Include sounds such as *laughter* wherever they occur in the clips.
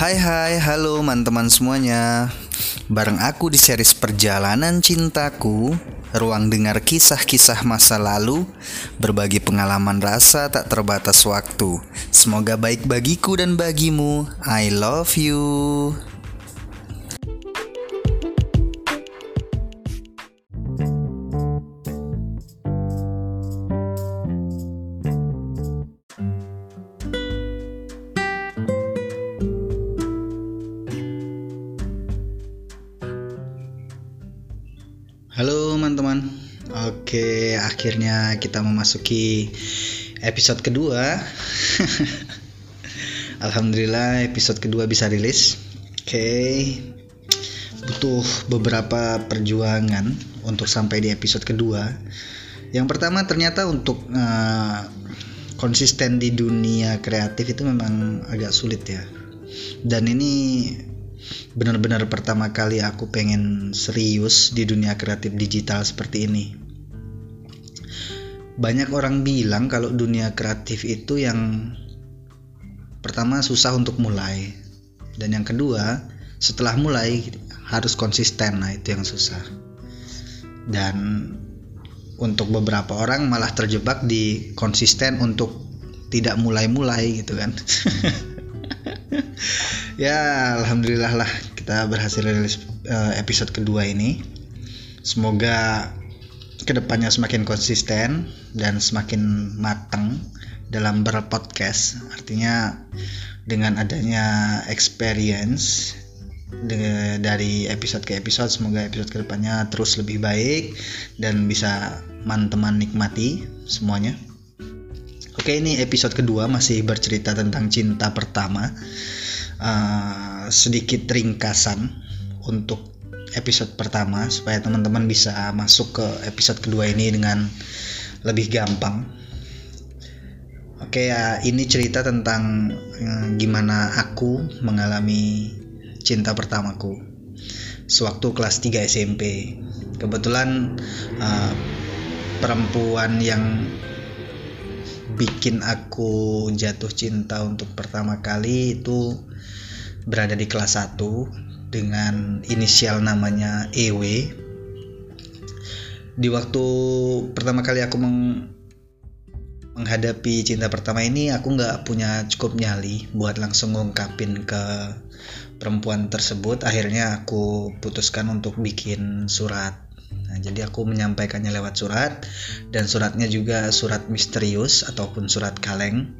Hai hai, halo teman-teman semuanya. Bareng aku di series Perjalanan Cintaku Ruang dengar kisah-kisah masa lalu Berbagi pengalaman rasa tak terbatas waktu. Semoga baik bagiku dan bagimu. I love you kita memasuki episode kedua. *laughs* Alhamdulillah episode kedua bisa rilis. Oke. Butuh beberapa perjuangan untuk sampai di episode kedua. Yang pertama ternyata untuk uh, konsisten di dunia kreatif itu memang agak sulit ya. Dan ini benar-benar pertama kali aku pengen serius di dunia kreatif digital seperti ini. Banyak orang bilang kalau dunia kreatif itu yang pertama susah untuk mulai dan yang kedua setelah mulai harus konsisten nah itu yang susah. Dan untuk beberapa orang malah terjebak di konsisten untuk tidak mulai-mulai gitu kan. *laughs* ya alhamdulillah lah kita berhasil rilis uh, episode kedua ini semoga ke depannya semakin konsisten dan semakin matang dalam berpodcast. Artinya dengan adanya experience dari episode ke episode semoga episode ke depannya terus lebih baik dan bisa teman-teman nikmati semuanya. Oke ini episode kedua masih bercerita tentang cinta pertama. Uh, Sedikit ringkasan untuk episode pertama Supaya teman-teman bisa masuk ke episode kedua ini dengan lebih gampang. Oke ya ini cerita tentang uh, gimana aku mengalami cinta pertamaku Sewaktu kelas 3 SMP Kebetulan uh, perempuan yang bikin aku jatuh cinta untuk pertama kali itu berada di kelas 1 dengan inisial namanya EW di waktu pertama kali aku meng menghadapi cinta pertama ini aku nggak punya cukup nyali buat langsung ngungkapin ke perempuan tersebut. Akhirnya aku putuskan untuk bikin surat. Nah, jadi aku menyampaikannya lewat surat dan suratnya juga surat misterius ataupun surat kaleng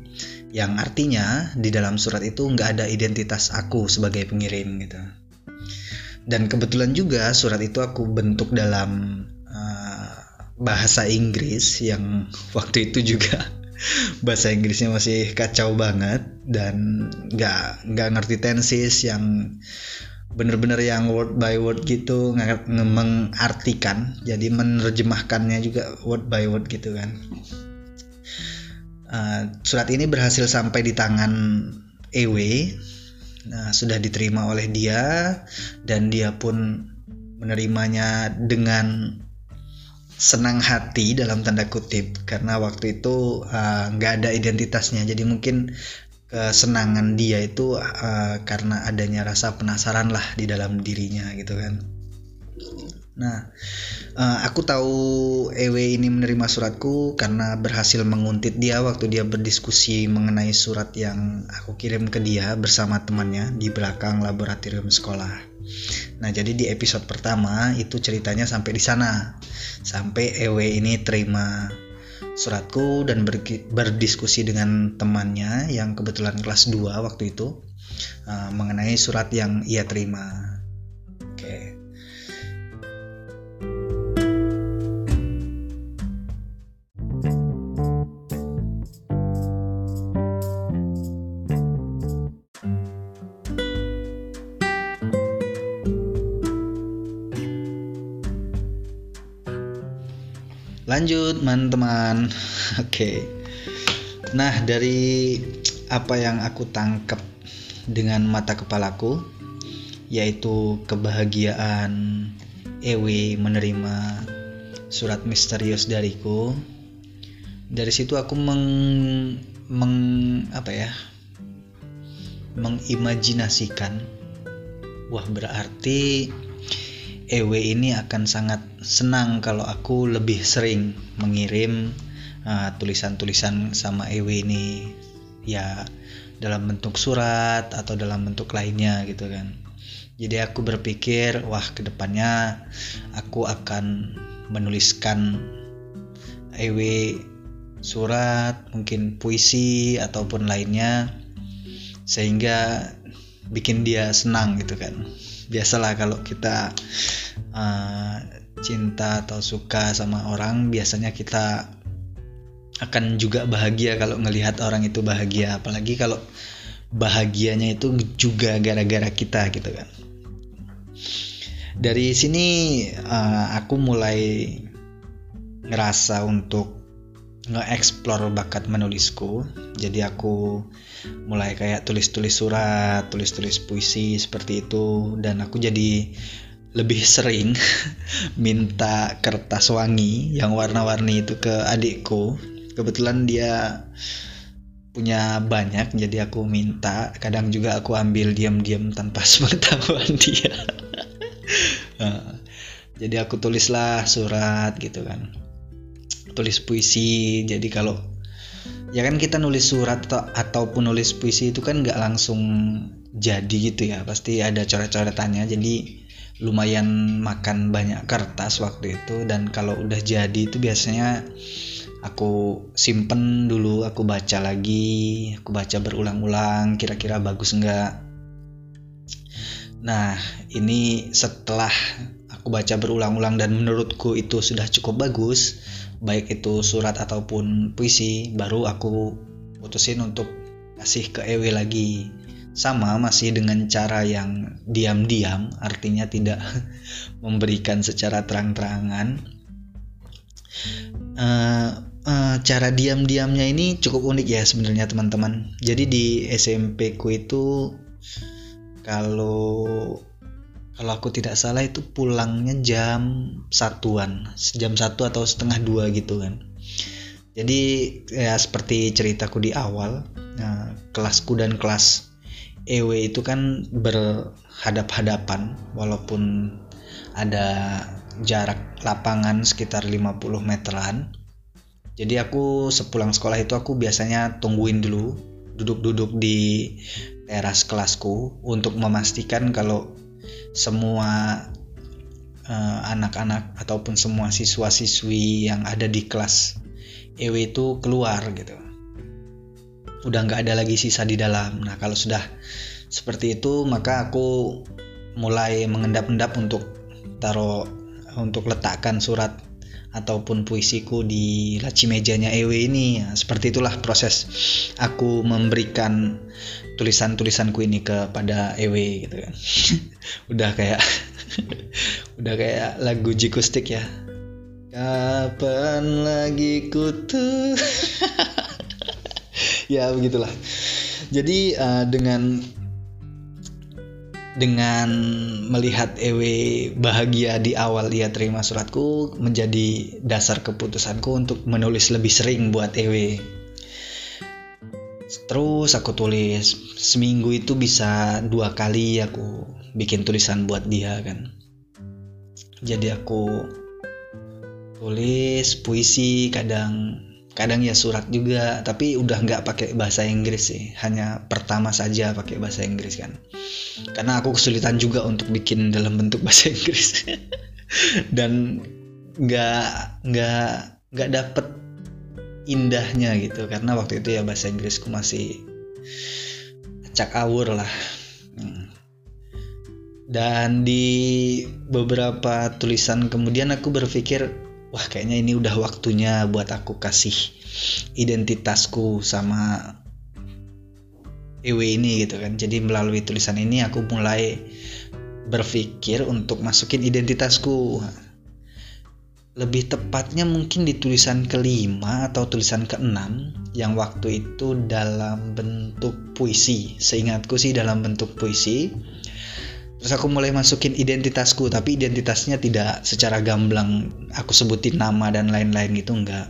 yang artinya di dalam surat itu nggak ada identitas aku sebagai pengirim gitu. Dan kebetulan juga surat itu aku bentuk dalam uh, bahasa Inggris yang *laughs* waktu itu juga *laughs* bahasa Inggrisnya masih kacau banget dan nggak nggak ngerti tensis yang bener-bener yang word by word gitu mengartikan. Jadi menerjemahkannya juga word by word gitu kan. Uh, surat ini berhasil sampai di tangan EW nah, sudah diterima oleh dia dan dia pun menerimanya dengan senang hati dalam tanda kutip karena waktu itu uh, nggak uh, ada identitasnya jadi mungkin kesenangan dia itu uh, karena adanya rasa penasaran lah di dalam dirinya gitu kan. Nah, uh, aku tahu Ewe ini menerima suratku karena berhasil menguntit dia waktu dia berdiskusi mengenai surat yang aku kirim ke dia bersama temannya di belakang laboratorium sekolah. Nah, jadi di episode pertama itu ceritanya sampai di sana. Sampai Ewe ini terima suratku dan berdiskusi dengan temannya yang kebetulan kelas 2 waktu itu uh, mengenai surat yang ia terima. Oke. Okay. Lanjut teman-teman. *laughs* Oke. Okay. Nah, dari apa yang aku tangkap dengan mata kepalaku yaitu kebahagiaan Ewi menerima surat misterius dariku. Dari situ aku meng, meng apa ya? mengimajinasikan wah berarti EW ini akan sangat senang kalau aku lebih sering mengirim uh, tulisan-tulisan uh, sama EW ini ya dalam bentuk surat atau dalam bentuk lainnya gitu kan. Jadi aku berpikir wah ke depannya aku akan menuliskan EW surat mungkin puisi ataupun lainnya sehingga bikin dia senang gitu kan biasalah kalau kita uh, cinta atau suka sama orang biasanya kita akan juga bahagia kalau ngelihat orang itu bahagia. Apalagi kalau bahagianya itu juga gara-gara kita gitu kan. Dari sini uh, aku mulai ngerasa untuk nge-explore bakat menulisku. Jadi aku mulai kayak tulis-tulis surat tulis-tulis puisi seperti itu. Dan aku jadi lebih sering *laughs* minta kertas wangi yang warna-warni itu ke adikku. Kebetulan dia punya banyak jadi aku minta. Kadang juga aku ambil diam-diam tanpa *laughs* sepengetahuan dia. *laughs* Jadi aku tulislah surat gitu kan tulis puisi. Jadi kalau ya kan kita nulis surat atau, ataupun nulis puisi itu kan nggak langsung jadi gitu ya. Pasti ada coret-coretannya. Jadi lumayan makan banyak kertas waktu itu. Dan kalau udah jadi itu biasanya aku simpen dulu aku baca lagi aku baca berulang-ulang kira-kira bagus nggak. Nah ini setelah aku baca berulang-ulang dan menurutku itu sudah cukup bagus baik itu surat ataupun puisi baru aku putusin untuk kasih ke Ewe lagi. Sama masih dengan cara yang diam-diam artinya tidak *laughs* memberikan secara terang-terangan. Uh, uh, cara diam-diamnya ini cukup unik ya sebenarnya teman-teman. Jadi di SMP ku itu kalau kalau aku tidak salah itu pulangnya jam satuan jam satu atau setengah dua gitu kan. Jadi ya seperti ceritaku di awal nah, kelasku dan kelas EW itu kan berhadap-hadapan walaupun ada jarak lapangan sekitar 50 meteran. Jadi aku sepulang sekolah itu aku biasanya tungguin dulu duduk-duduk di teras kelasku untuk memastikan kalau semua uh, anak-anak ataupun semua siswa-siswi yang ada di kelas EW itu keluar gitu. Udah nggak ada lagi sisa di dalam. Nah kalau sudah seperti itu maka aku mulai mengendap-endap untuk taruh untuk letakkan surat ataupun puisiku di laci mejanya EW ini. Ya, seperti itulah proses aku memberikan tulisan-tulisanku ini kepada EW gitu kan. *laughs* Udah kayak *laughs* udah kayak lagu jikustik ya. Kapan lagi kutu *laughs* ya begitulah. Jadi uh, dengan dengan melihat Ewe bahagia di awal dia terima suratku menjadi dasar keputusanku untuk menulis lebih sering buat Ewe. Terus aku tulis seminggu itu bisa dua kali aku bikin tulisan buat dia kan. Jadi aku tulis puisi kadang kadang ya surat juga tapi udah nggak pakai bahasa Inggris sih. Hanya pertama saja pakai bahasa Inggris kan. Karena aku kesulitan juga untuk bikin dalam bentuk *laughs* bahasa Inggris. Dan nggak nggak nggak dapet indahnya gitu. Karena waktu itu ya bahasa Inggrisku masih acak awur lah. Hmm. dan di beberapa tulisan kemudian aku berpikir wah kayaknya ini udah waktunya buat aku kasih identitasku sama EW ini gitu kan. Jadi melalui tulisan ini aku mulai berpikir untuk masukin identitasku. Lebih tepatnya mungkin di tulisan kelima atau tulisan keenam yang waktu itu dalam bentuk puisi. Seingatku sih dalam bentuk puisi terus aku mulai masukin identitasku tapi identitasnya tidak secara gamblang aku sebutin nama dan lain-lain gitu enggak.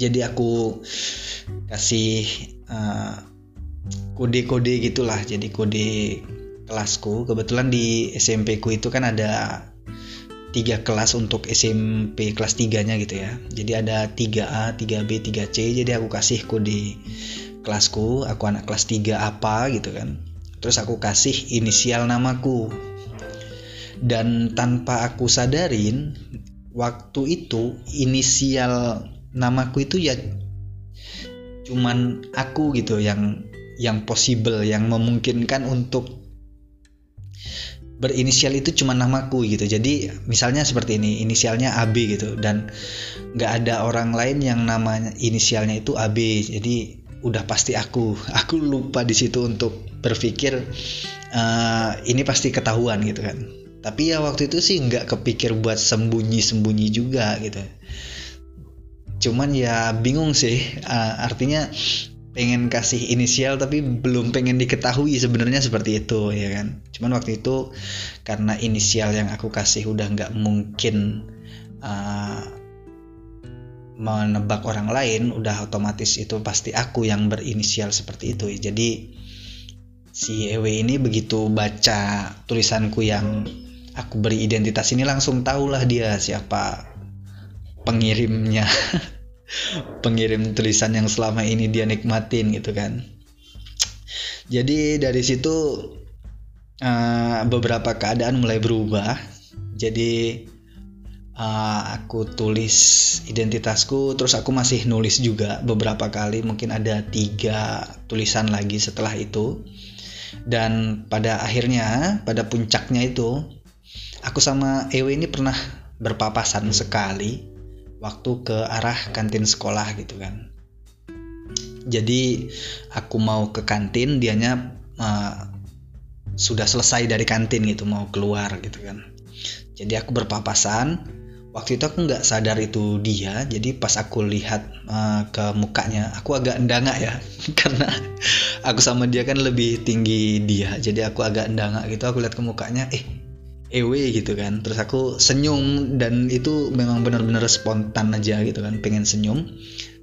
Jadi aku kasih uh, kode-kode gitulah. Jadi kode kelasku. Kebetulan di SMP ku itu kan ada tiga kelas untuk SMP kelas 3 nya gitu ya. Jadi ada 3A 3B 3C jadi aku kasih kode kelasku aku anak kelas 3 apa gitu kan terus aku kasih inisial namaku. Dan tanpa aku sadarin waktu itu inisial namaku itu ya cuman aku gitu yang yang possible yang memungkinkan untuk berinisial itu cuma namaku gitu. Jadi misalnya seperti ini inisialnya AB gitu. Dan nggak ada orang lain yang namanya inisialnya itu AB jadi udah pasti aku. *laughs* Aku lupa di situ untuk berpikir uh, ini pasti ketahuan gitu kan. Tapi ya waktu itu sih nggak kepikir buat sembunyi sembunyi juga gitu. Cuman ya bingung sih uh, artinya pengen kasih inisial tapi belum pengen diketahui sebenarnya seperti itu ya kan. Cuman waktu itu karena inisial yang aku kasih udah nggak mungkin uh, menebak orang lain udah otomatis itu pasti aku yang berinisial seperti itu. Jadi si Ewe ini begitu baca tulisanku yang aku beri identitas ini langsung tahulah dia siapa pengirimnya. *laughs* Pengirim tulisan yang selama ini dia nikmatin gitu kan. Jadi dari situ uh, beberapa keadaan mulai berubah. Jadi uh, aku tulis identitasku terus aku masih nulis juga beberapa kali. Mungkin ada tiga tulisan lagi setelah itu dan pada akhirnya pada puncaknya itu aku sama Ewe ini pernah berpapasan sekali waktu ke arah kantin sekolah gitu kan. Jadi aku mau ke kantin dianya uh, sudah selesai dari kantin gitu mau keluar gitu kan. Jadi aku berpapasan waktu itu aku nggak sadar itu dia jadi pas aku lihat uh, ke mukanya aku agak endangak ya *laughs* karena aku sama dia kan lebih tinggi dia jadi aku agak endangak gitu aku lihat ke mukanya eh EW gitu kan. Terus aku senyum dan itu memang benar-benar spontan aja gitu kan pengen senyum.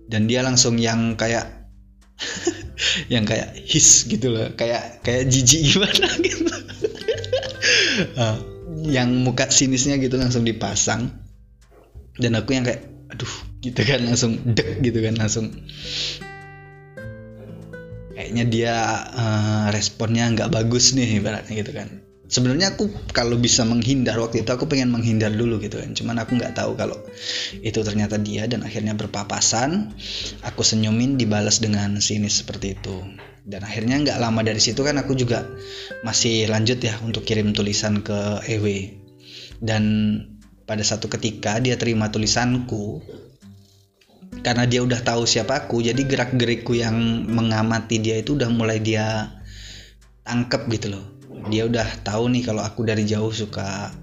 Dan dia langsung yang kayak *laughs* yang kayak his gitu loh kayak kayak jijik *laughs* gimana gitu. Uh, yang muka sinisnya gitu langsung dipasang dan aku yang kayak aduh gitu kan langsung dek gitu kan langsung. Kayaknya dia uh, responnya nggak bagus nih ibaratnya gitu kan. Sebenarnya aku kalau bisa menghindar waktu itu aku pengen menghindar dulu gitu kan. Cuman aku nggak tahu kalau itu ternyata dia dan akhirnya berpapasan. Aku senyumin dibalas dengan sinis seperti itu. Dan akhirnya nggak lama dari situ kan aku juga masih lanjut ya untuk kirim tulisan ke EW dan pada satu ketika dia terima tulisanku karena dia udah tahu siapa aku jadi gerak gerikku yang mengamati dia itu udah mulai dia tangkep gitu loh. Dia udah tahu nih kalau aku dari jauh suka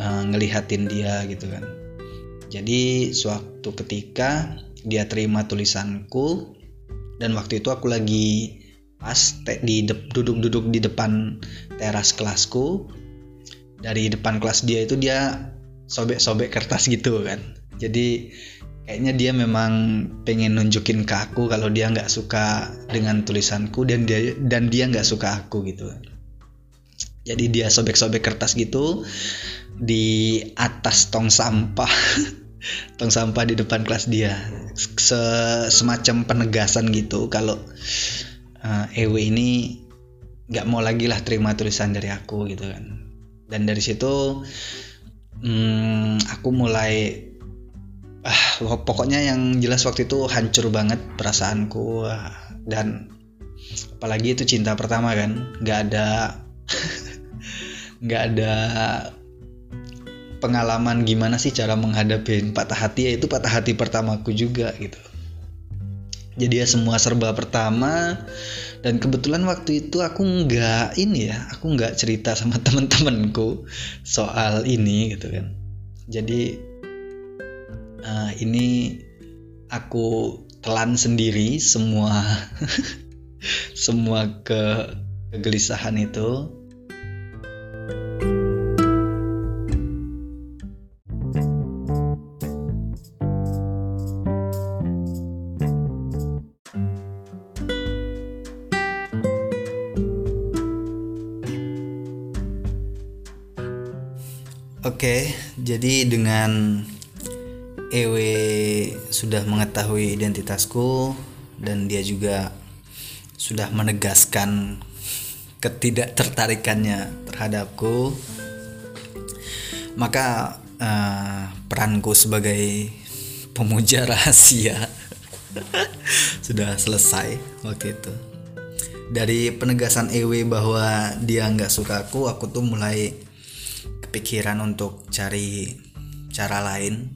uh, ngelihatin dia gitu kan. Jadi suatu ketika dia terima tulisanku dan waktu itu aku lagi pas di duduk-duduk di depan teras kelasku. Dari depan kelas dia itu dia sobek-sobek kertas gitu kan. Jadi kayaknya dia memang pengen nunjukin ke aku kalau dia nggak suka dengan tulisanku dan dia dan dia nggak suka aku gitu. Jadi dia sobek-sobek kertas gitu di atas tong sampah. *laughs* Tong sampah di depan kelas dia. Se semacam penegasan gitu kalau uh, Ewe ini nggak mau lagi lah terima tulisan dari aku gitu kan. Dan dari situ hmm, aku mulai ah pokoknya yang jelas waktu itu hancur banget perasaanku dan apalagi itu cinta pertama kan nggak ada *laughs* nggak ada pengalaman gimana sih cara menghadapi patah hati ya itu patah hati pertamaku juga gitu jadi ya semua serba pertama. Dan kebetulan waktu itu aku nggak ini ya aku nggak cerita sama *laughs* temen-temenku soal ini gitu kan. Jadi uh, ini aku telan sendiri semua *laughs* semua ke kegelisahan itu jadi dengan EW sudah mengetahui identitasku dan dia juga sudah menegaskan ketidaktertarikannya terhadapku maka uh, peranku sebagai pemuja *laughs* rahasia *laughs* sudah selesai waktu itu. Dari penegasan EW bahwa dia nggak suka aku aku tuh mulai kepikiran untuk cari cara lain.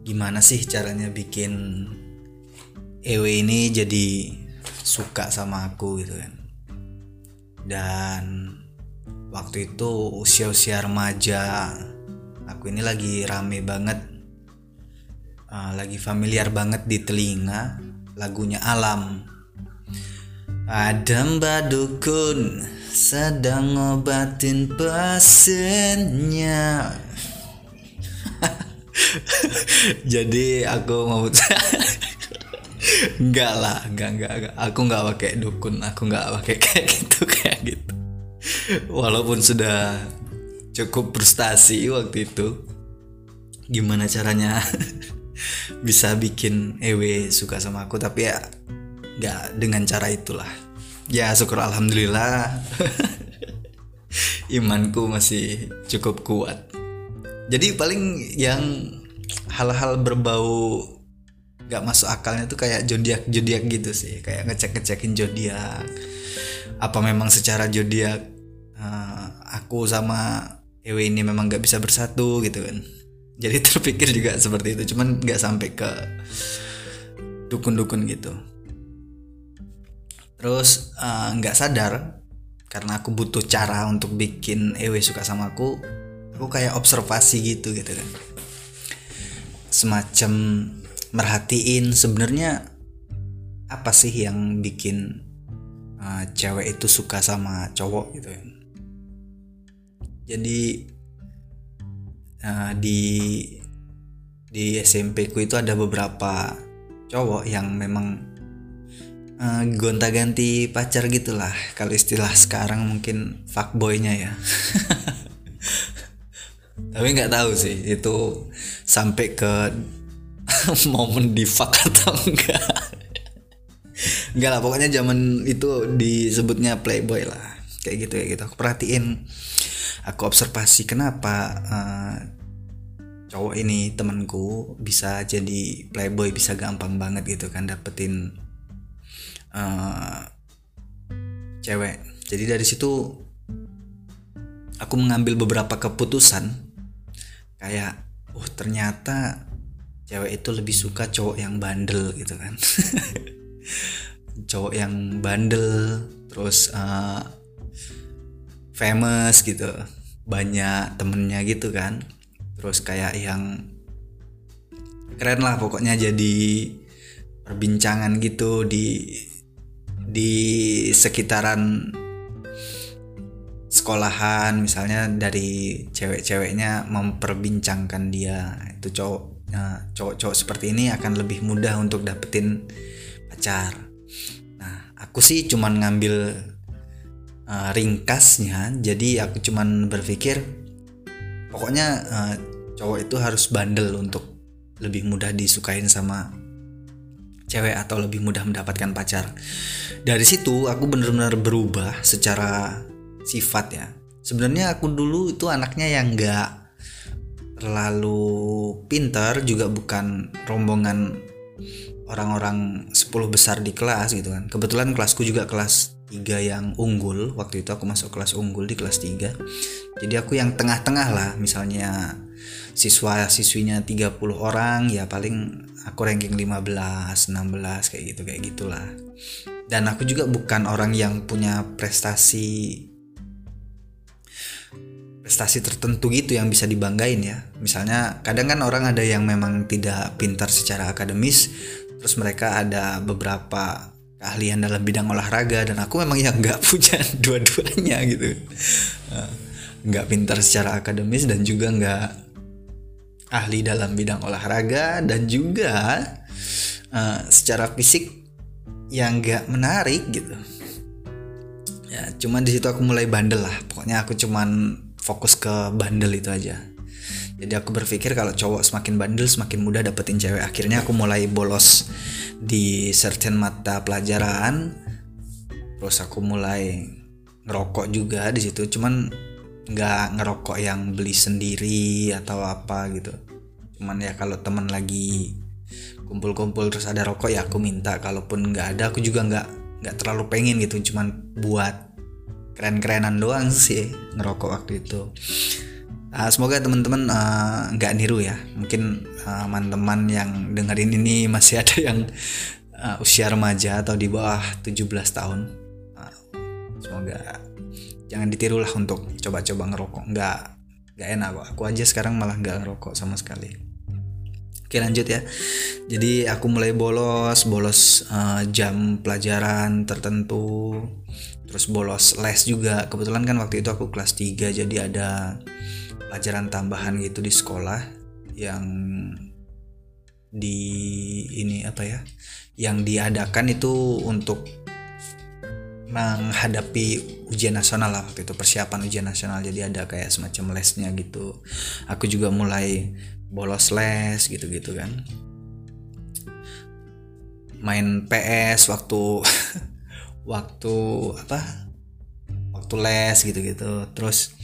Gimana sih caranya bikin EW ini jadi suka sama aku gitu kan. Dan waktu itu usia-usia remaja aku ini lagi rame banget. Uh, lagi familiar banget di telinga lagunya alam. Adam Badukun sedang ngobatin pasiennya *laughs* jadi aku mau *laughs* enggak lah enggak, enggak enggak. Aku enggak pakai dukun aku enggak pakai kayak gitu kayak gitu. Walaupun sudah cukup frustasi waktu itu gimana caranya *laughs* bisa bikin Ewe suka sama aku tapi ya nggak dengan cara itulah ya syukur alhamdulillah. *laughs* Imanku masih cukup kuat. Jadi paling yang hal-hal berbau gak masuk akalnya tuh kayak zodiak zodiak gitu sih. Kayak ngecek ngecekin zodiak apa memang secara zodiak uh, aku sama Ewe ini memang gak bisa bersatu gitu kan. Jadi *laughs* terpikir juga seperti itu. Cuman gak sampai ke dukun-dukun gitu terus uh, nggak uh, sadar karena aku butuh cara untuk bikin Ewe suka sama aku aku kayak observasi gitu gitu kan. Semacam merhatiin sebenarnya apa sih yang bikin uh, cewek itu suka sama cowok gitu ya jadi uh, di di SMP ku itu ada beberapa cowok yang memang uh, gonta-ganti pacar gitulah. Kalau istilah sekarang mungkin fuckboynya ya. *laughs* Tapi nggak tahu sih itu sampai ke *laughs* momen di fuck atau enggak. Enggak lah pokoknya zaman itu disebutnya playboy lah. Kayak gitu ya gitu. Aku perhatiin aku observasi kenapa uh, cowok ini temanku bisa jadi playboy bisa gampang banget gitu kan dapetin uh, cewek. Jadi dari situ aku mengambil beberapa keputusan. Kayak oh ternyata cewek itu lebih suka cowok yang bandel gitu kan. *laughs* Cowok yang bandel terus uh, famous gitu. Banyak temennya gitu kan. Terus kayak yang keren lah pokoknya jadi perbincangan gitu di di sekitaran sekolahan misalnya dari cewek-ceweknya memperbincangkan dia. Itu cowok nah, cowok-cowok seperti ini akan lebih mudah untuk dapetin pacar. Nah aku sih cuman ngambil uh, ringkasnya jadi aku cuman berpikir pokoknya uh, cowok itu harus bandel untuk lebih mudah disukain sama cewek atau lebih mudah mendapatkan pacar. Dari situ aku benar-benar berubah secara sifat ya. Sebenarnya aku dulu itu anaknya yang nggak terlalu pintar juga bukan rombongan orang-orang 10 besar di kelas gitu kan. Kebetulan kelasku juga kelas 3 yang unggul waktu itu aku masuk kelas unggul di kelas 3 jadi aku yang tengah-tengah lah misalnya siswa siswinya 30 orang ya paling aku ranking 15 16 kayak gitu kayak gitulah. Dan aku juga bukan orang yang punya prestasi prestasi tertentu gitu yang bisa dibanggain ya. Misalnya kadang kan orang ada yang memang tidak pintar secara akademis terus mereka ada beberapa keahlian dalam bidang olahraga dan aku memang yang nggak *laughs* punya dua-duanya gitu. Eh, nggak pintar secara akademis dan juga nggak ahli dalam bidang olahraga dan juga uh, secara fisik yang nggak menarik gitu. Ya cuman di situ aku mulai bandel lah. Pokoknya aku cuman fokus ke bandel itu aja. Jadi aku berpikir kalau cowok semakin bandel semakin mudah dapetin cewek. Akhirnya aku mulai bolos di certain mata pelajaran. Terus aku mulai ngerokok juga di situ. Cuman nggak ngerokok yang beli sendiri atau apa gitu. Cuman ya kalau teman lagi kumpul-kumpul terus ada rokok ya aku minta. Kalaupun nggak ada aku juga nggak nggak terlalu pengen gitu. Cuman buat keren-kerenan doang sih ngerokok waktu itu. Uh, semoga teman-teman nggak uh, niru ya. Mungkin uh, teman-teman yang dengerin ini *laughs* masih ada yang uh, usia remaja atau di bawah 17 tahun. Uh, semoga jangan ditirulah untuk coba-coba ngerokok nggak nggak enak kok aku aja sekarang malah nggak ngerokok sama sekali Oke lanjut ya. Jadi aku mulai bolos, bolos uh, jam pelajaran tertentu, terus bolos les juga. Kebetulan kan waktu itu aku kelas 3 jadi ada pelajaran tambahan gitu di sekolah yang di ini apa ya? Yang diadakan itu untuk menghadapi ujian nasional lah waktu itu persiapan ujian nasional. Jadi ada kayak semacam lesnya gitu. Aku juga mulai bolos les gitu-gitu kan. Main PS waktu *laughs* waktu apa? Waktu les gitu-gitu. Terus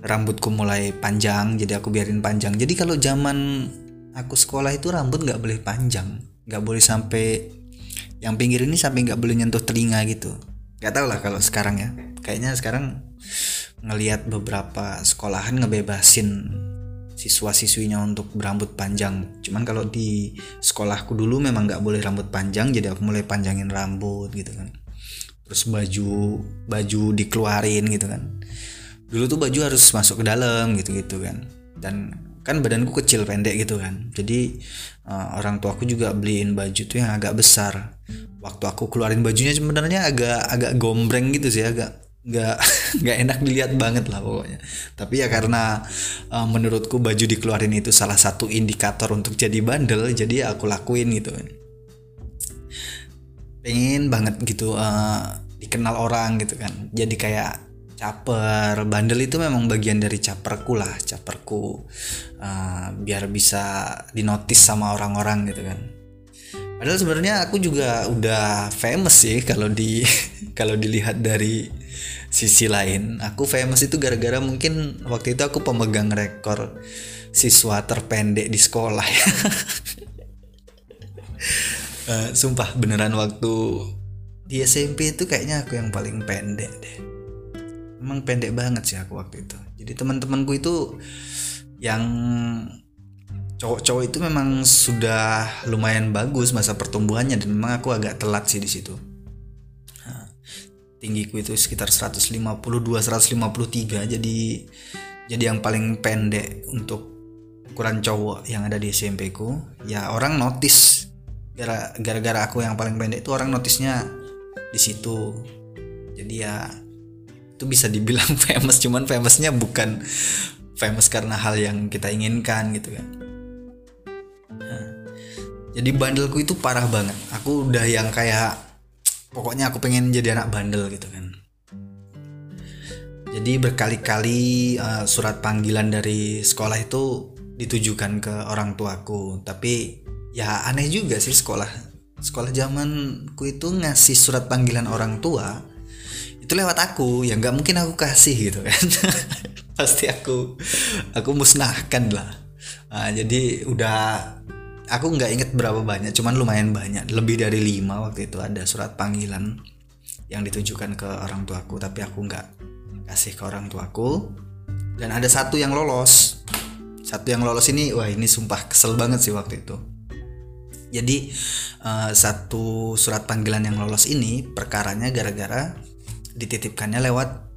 rambutku mulai panjang jadi aku biarin panjang. Jadi kalau zaman aku sekolah itu rambut nggak boleh panjang. Nggak boleh sampai yang pinggir ini sampai nggak boleh nyentuh telinga gitu nggak tau lah kalau sekarang ya kayaknya sekarang ngelihat beberapa sekolahan ngebebasin siswa-siswinya untuk berambut panjang. Cuman kalau di sekolahku dulu memang nggak boleh rambut panjang, jadi aku mulai panjangin rambut gitu kan. Terus baju baju dikeluarin gitu kan. Dulu tuh baju harus masuk ke dalam gitu-gitu kan. Dan kan badanku kecil pendek gitu kan. Jadi uh, orang tua aku juga beliin baju tuh yang agak besar. Waktu aku keluarin bajunya sebenarnya agak agak gombreng gitu sih, agak nggak *laughs* nggak enak dilihat banget lah pokoknya. Tapi ya karena uh, menurutku baju dikeluarin itu salah satu indikator untuk jadi bandel jadi ya aku lakuin gitu pengen banget gitu uh, dikenal orang gitu kan. Jadi kayak caper bandel itu memang bagian dari caperku lah caperku uh, biar bisa dinotis sama orang-orang gitu kan padahal sebenarnya aku juga udah famous sih kalau di *laughs* kalau dilihat dari sisi lain. Aku famous itu gara-gara mungkin waktu itu aku pemegang rekor siswa terpendek di sekolah. Uh, *laughs* sumpah beneran waktu di SMP itu kayaknya aku yang paling pendek deh. Emang pendek banget sih aku waktu itu. Jadi teman-temanku itu yang cowok-cowok itu memang sudah lumayan bagus masa pertumbuhannya dan memang aku agak telat sih di situ. Tinggiku itu sekitar 152 153 jadi jadi yang paling pendek untuk ukuran cowok yang ada di SMP ku ya orang notice. Gara gara aku yang paling pendek itu orang notisnya di situ. Jadi ya itu bisa dibilang *laughs* famous cuman famousnya bukan famous karena hal yang kita inginkan gitu kan. nah, jadi bandelku itu parah banget. Aku udah yang kayak pokoknya aku pengen jadi anak bandel gitu kan. Jadi berkali-kali uh, surat panggilan dari sekolah itu ditujukan ke orang tuaku. Tapi ya aneh juga sih sekolah. Sekolah zamanku itu ngasih surat panggilan orang tua itu lewat aku. Ya nggak mungkin aku kasih gitu kan. *laughs* Pasti aku aku musnahkan lah. Nah, jadi udah aku nggak inget berapa banyak cuman lumayan banyak. Lebih dari lima waktu itu ada surat panggilan yang ditujukan ke orang tuaku tapi aku nggak kasih ke orang tuaku. Dan ada satu yang lolos. Satu yang lolos ini wah ini sumpah kesel banget sih waktu itu. Jadi uh, satu surat panggilan yang lolos ini perkaranya gara-gara dititipkannya lewat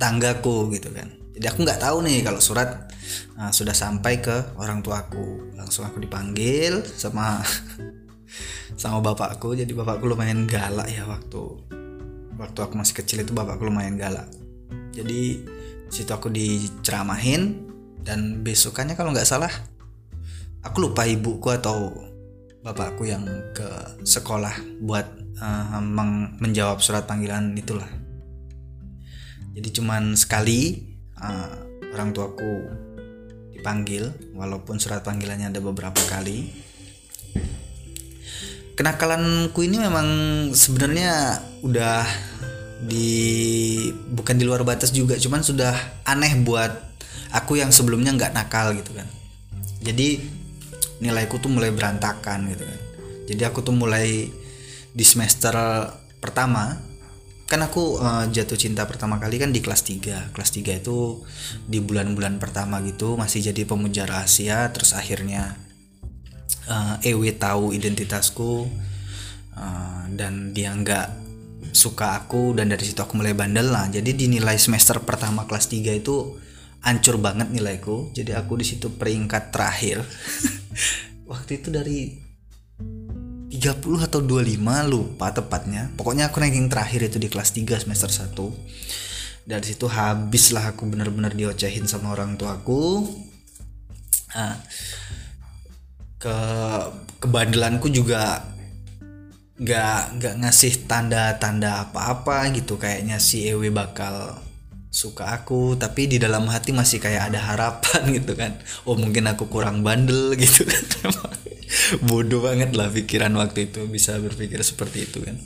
tetanggaku gitu kan jadi aku nggak tahu nih kalau surat nah, sudah sampai ke orang tuaku. Langsung aku dipanggil sama *laughs* sama bapakku. Jadi bapakku lumayan galak ya waktu waktu aku masih kecil itu bapakku lumayan galak. Jadi situ aku diceramahin dan besokannya kalau nggak salah aku lupa ibuku atau bapakku yang ke sekolah buat uh, menjawab surat panggilan itulah. Jadi cuman sekali uh, orang tuaku dipanggil walaupun surat panggilannya ada beberapa kali. Kenakalanku ini memang sebenarnya udah di bukan di luar batas juga cuman sudah aneh buat aku yang sebelumnya nggak nakal gitu kan. Jadi nilaiku tuh mulai berantakan gitu kan. Jadi aku tuh mulai di semester pertama kan aku uh, jatuh cinta pertama kali kan di kelas 3 kelas 3 itu di bulan-bulan pertama gitu masih jadi pemuja rahasia terus akhirnya uh, Ewe tahu identitasku uh, dan dia nggak suka aku dan dari situ aku mulai bandel. Lah jadi di nilai semester pertama kelas 3 itu hancur banget nilaiku. Jadi aku di situ peringkat terakhir. *laughs* Waktu itu dari 30 atau 25 lupa tepatnya. Pokoknya aku ranking terakhir itu di kelas 3 semester 1 dari situ habislah aku bener-bener diocehin sama orang tuaku nah, ke kebandelanku juga nggak nggak ngasih tanda-tanda apa-apa gitu. Kayaknya si Ewe bakal suka aku tapi di dalam hati masih kayak ada harapan *laughs* gitu kan. Oh mungkin aku kurang bandel gitu kan *laughs* *laughs* bodoh banget lah pikiran waktu itu bisa berpikir seperti itu kan.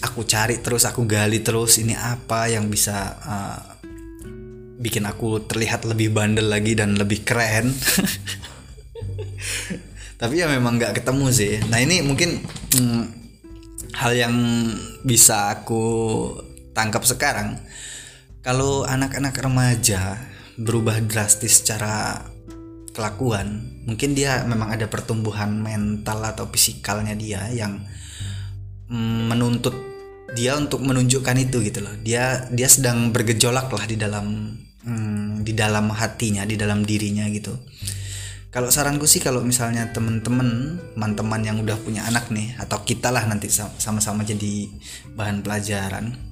Aku cari terus aku gali terus ini apa yang bisa uh, bikin aku terlihat lebih bandel lagi dan lebih keren. *laughs* Tapi ya memang nggak ketemu sih. Nah ini mungkin hmm, hal yang bisa aku tangkap sekarang. Kalau anak-anak remaja berubah drastis secara kelakuan mungkin dia memang ada pertumbuhan mental atau fisikalnya dia yang mm, menuntut dia untuk menunjukkan itu gitu loh. Dia dia sedang bergejolak lah di dalam hmm, di dalam hatinya di dalam dirinya gitu. Kalau saranku sih kalau misalnya temen-temen teman-teman yang udah punya anak nih atau kita lah nanti sama-sama jadi bahan pelajaran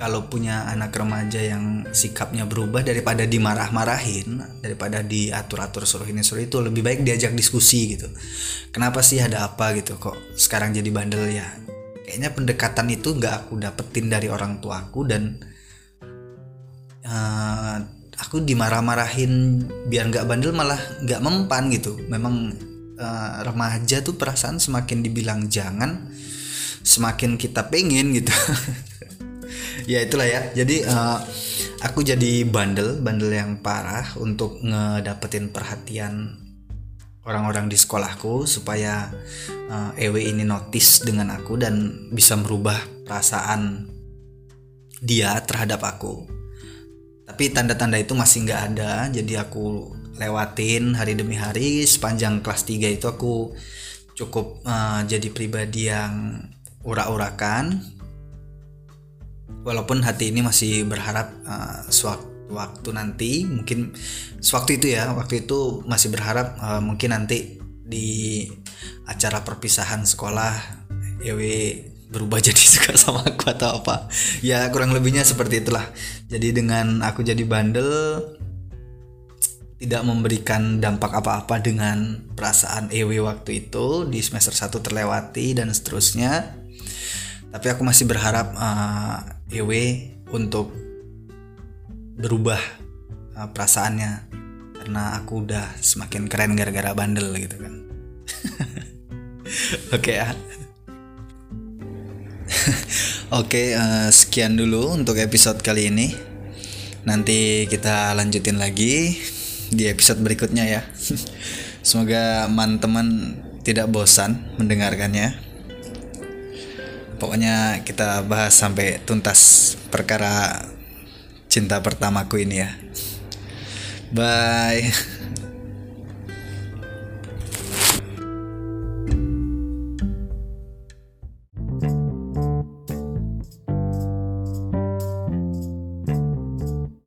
kalau punya anak remaja yang sikapnya berubah daripada dimarah-marahin daripada diatur-atur suruh ini suruh itu lebih baik diajak diskusi gitu. Kenapa sih ada apa gitu? Kok sekarang jadi bandel ya? Kayaknya pendekatan itu nggak aku dapetin dari orang tuaku dan uh, aku dimarah-marahin biar nggak bandel malah nggak mempan gitu. Memang uh, remaja tuh perasaan semakin dibilang jangan semakin kita pengen gitu *laughs* ya itulah ya. Jadi uh, aku jadi bandel bandel yang parah untuk ngedapetin perhatian orang-orang di sekolahku supaya uh, Ewe ini notice dengan aku dan bisa merubah perasaan dia terhadap aku. Tapi tanda-tanda itu masih nggak ada. Jadi aku lewatin hari demi hari. Sepanjang kelas 3 itu aku cukup uh, jadi pribadi yang urak-urakan walaupun hati ini masih berharap uh, sewaktu waktu nanti mungkin sewaktu itu ya waktu itu masih berharap uh, mungkin nanti di acara perpisahan sekolah Ewe berubah *laughs* jadi suka sama aku atau apa. Ya kurang lebihnya seperti itulah. Jadi dengan aku jadi bandel tidak memberikan dampak apa-apa dengan perasaan Ewe waktu itu di semester 1 terlewati dan seterusnya. Tapi aku masih berharap uh, Ewe untuk berubah uh, perasaannya. Karena aku udah semakin keren gara-gara bandel gitu kan. *laughs* Oke ya *laughs* oke uh, sekian dulu untuk episode kali ini. Nanti kita lanjutin lagi di episode berikutnya ya. *laughs* Semoga teman-teman tidak bosan mendengarkannya pokoknya kita bahas sampai tuntas perkara cinta pertamaku ini ya. Bye *laughs*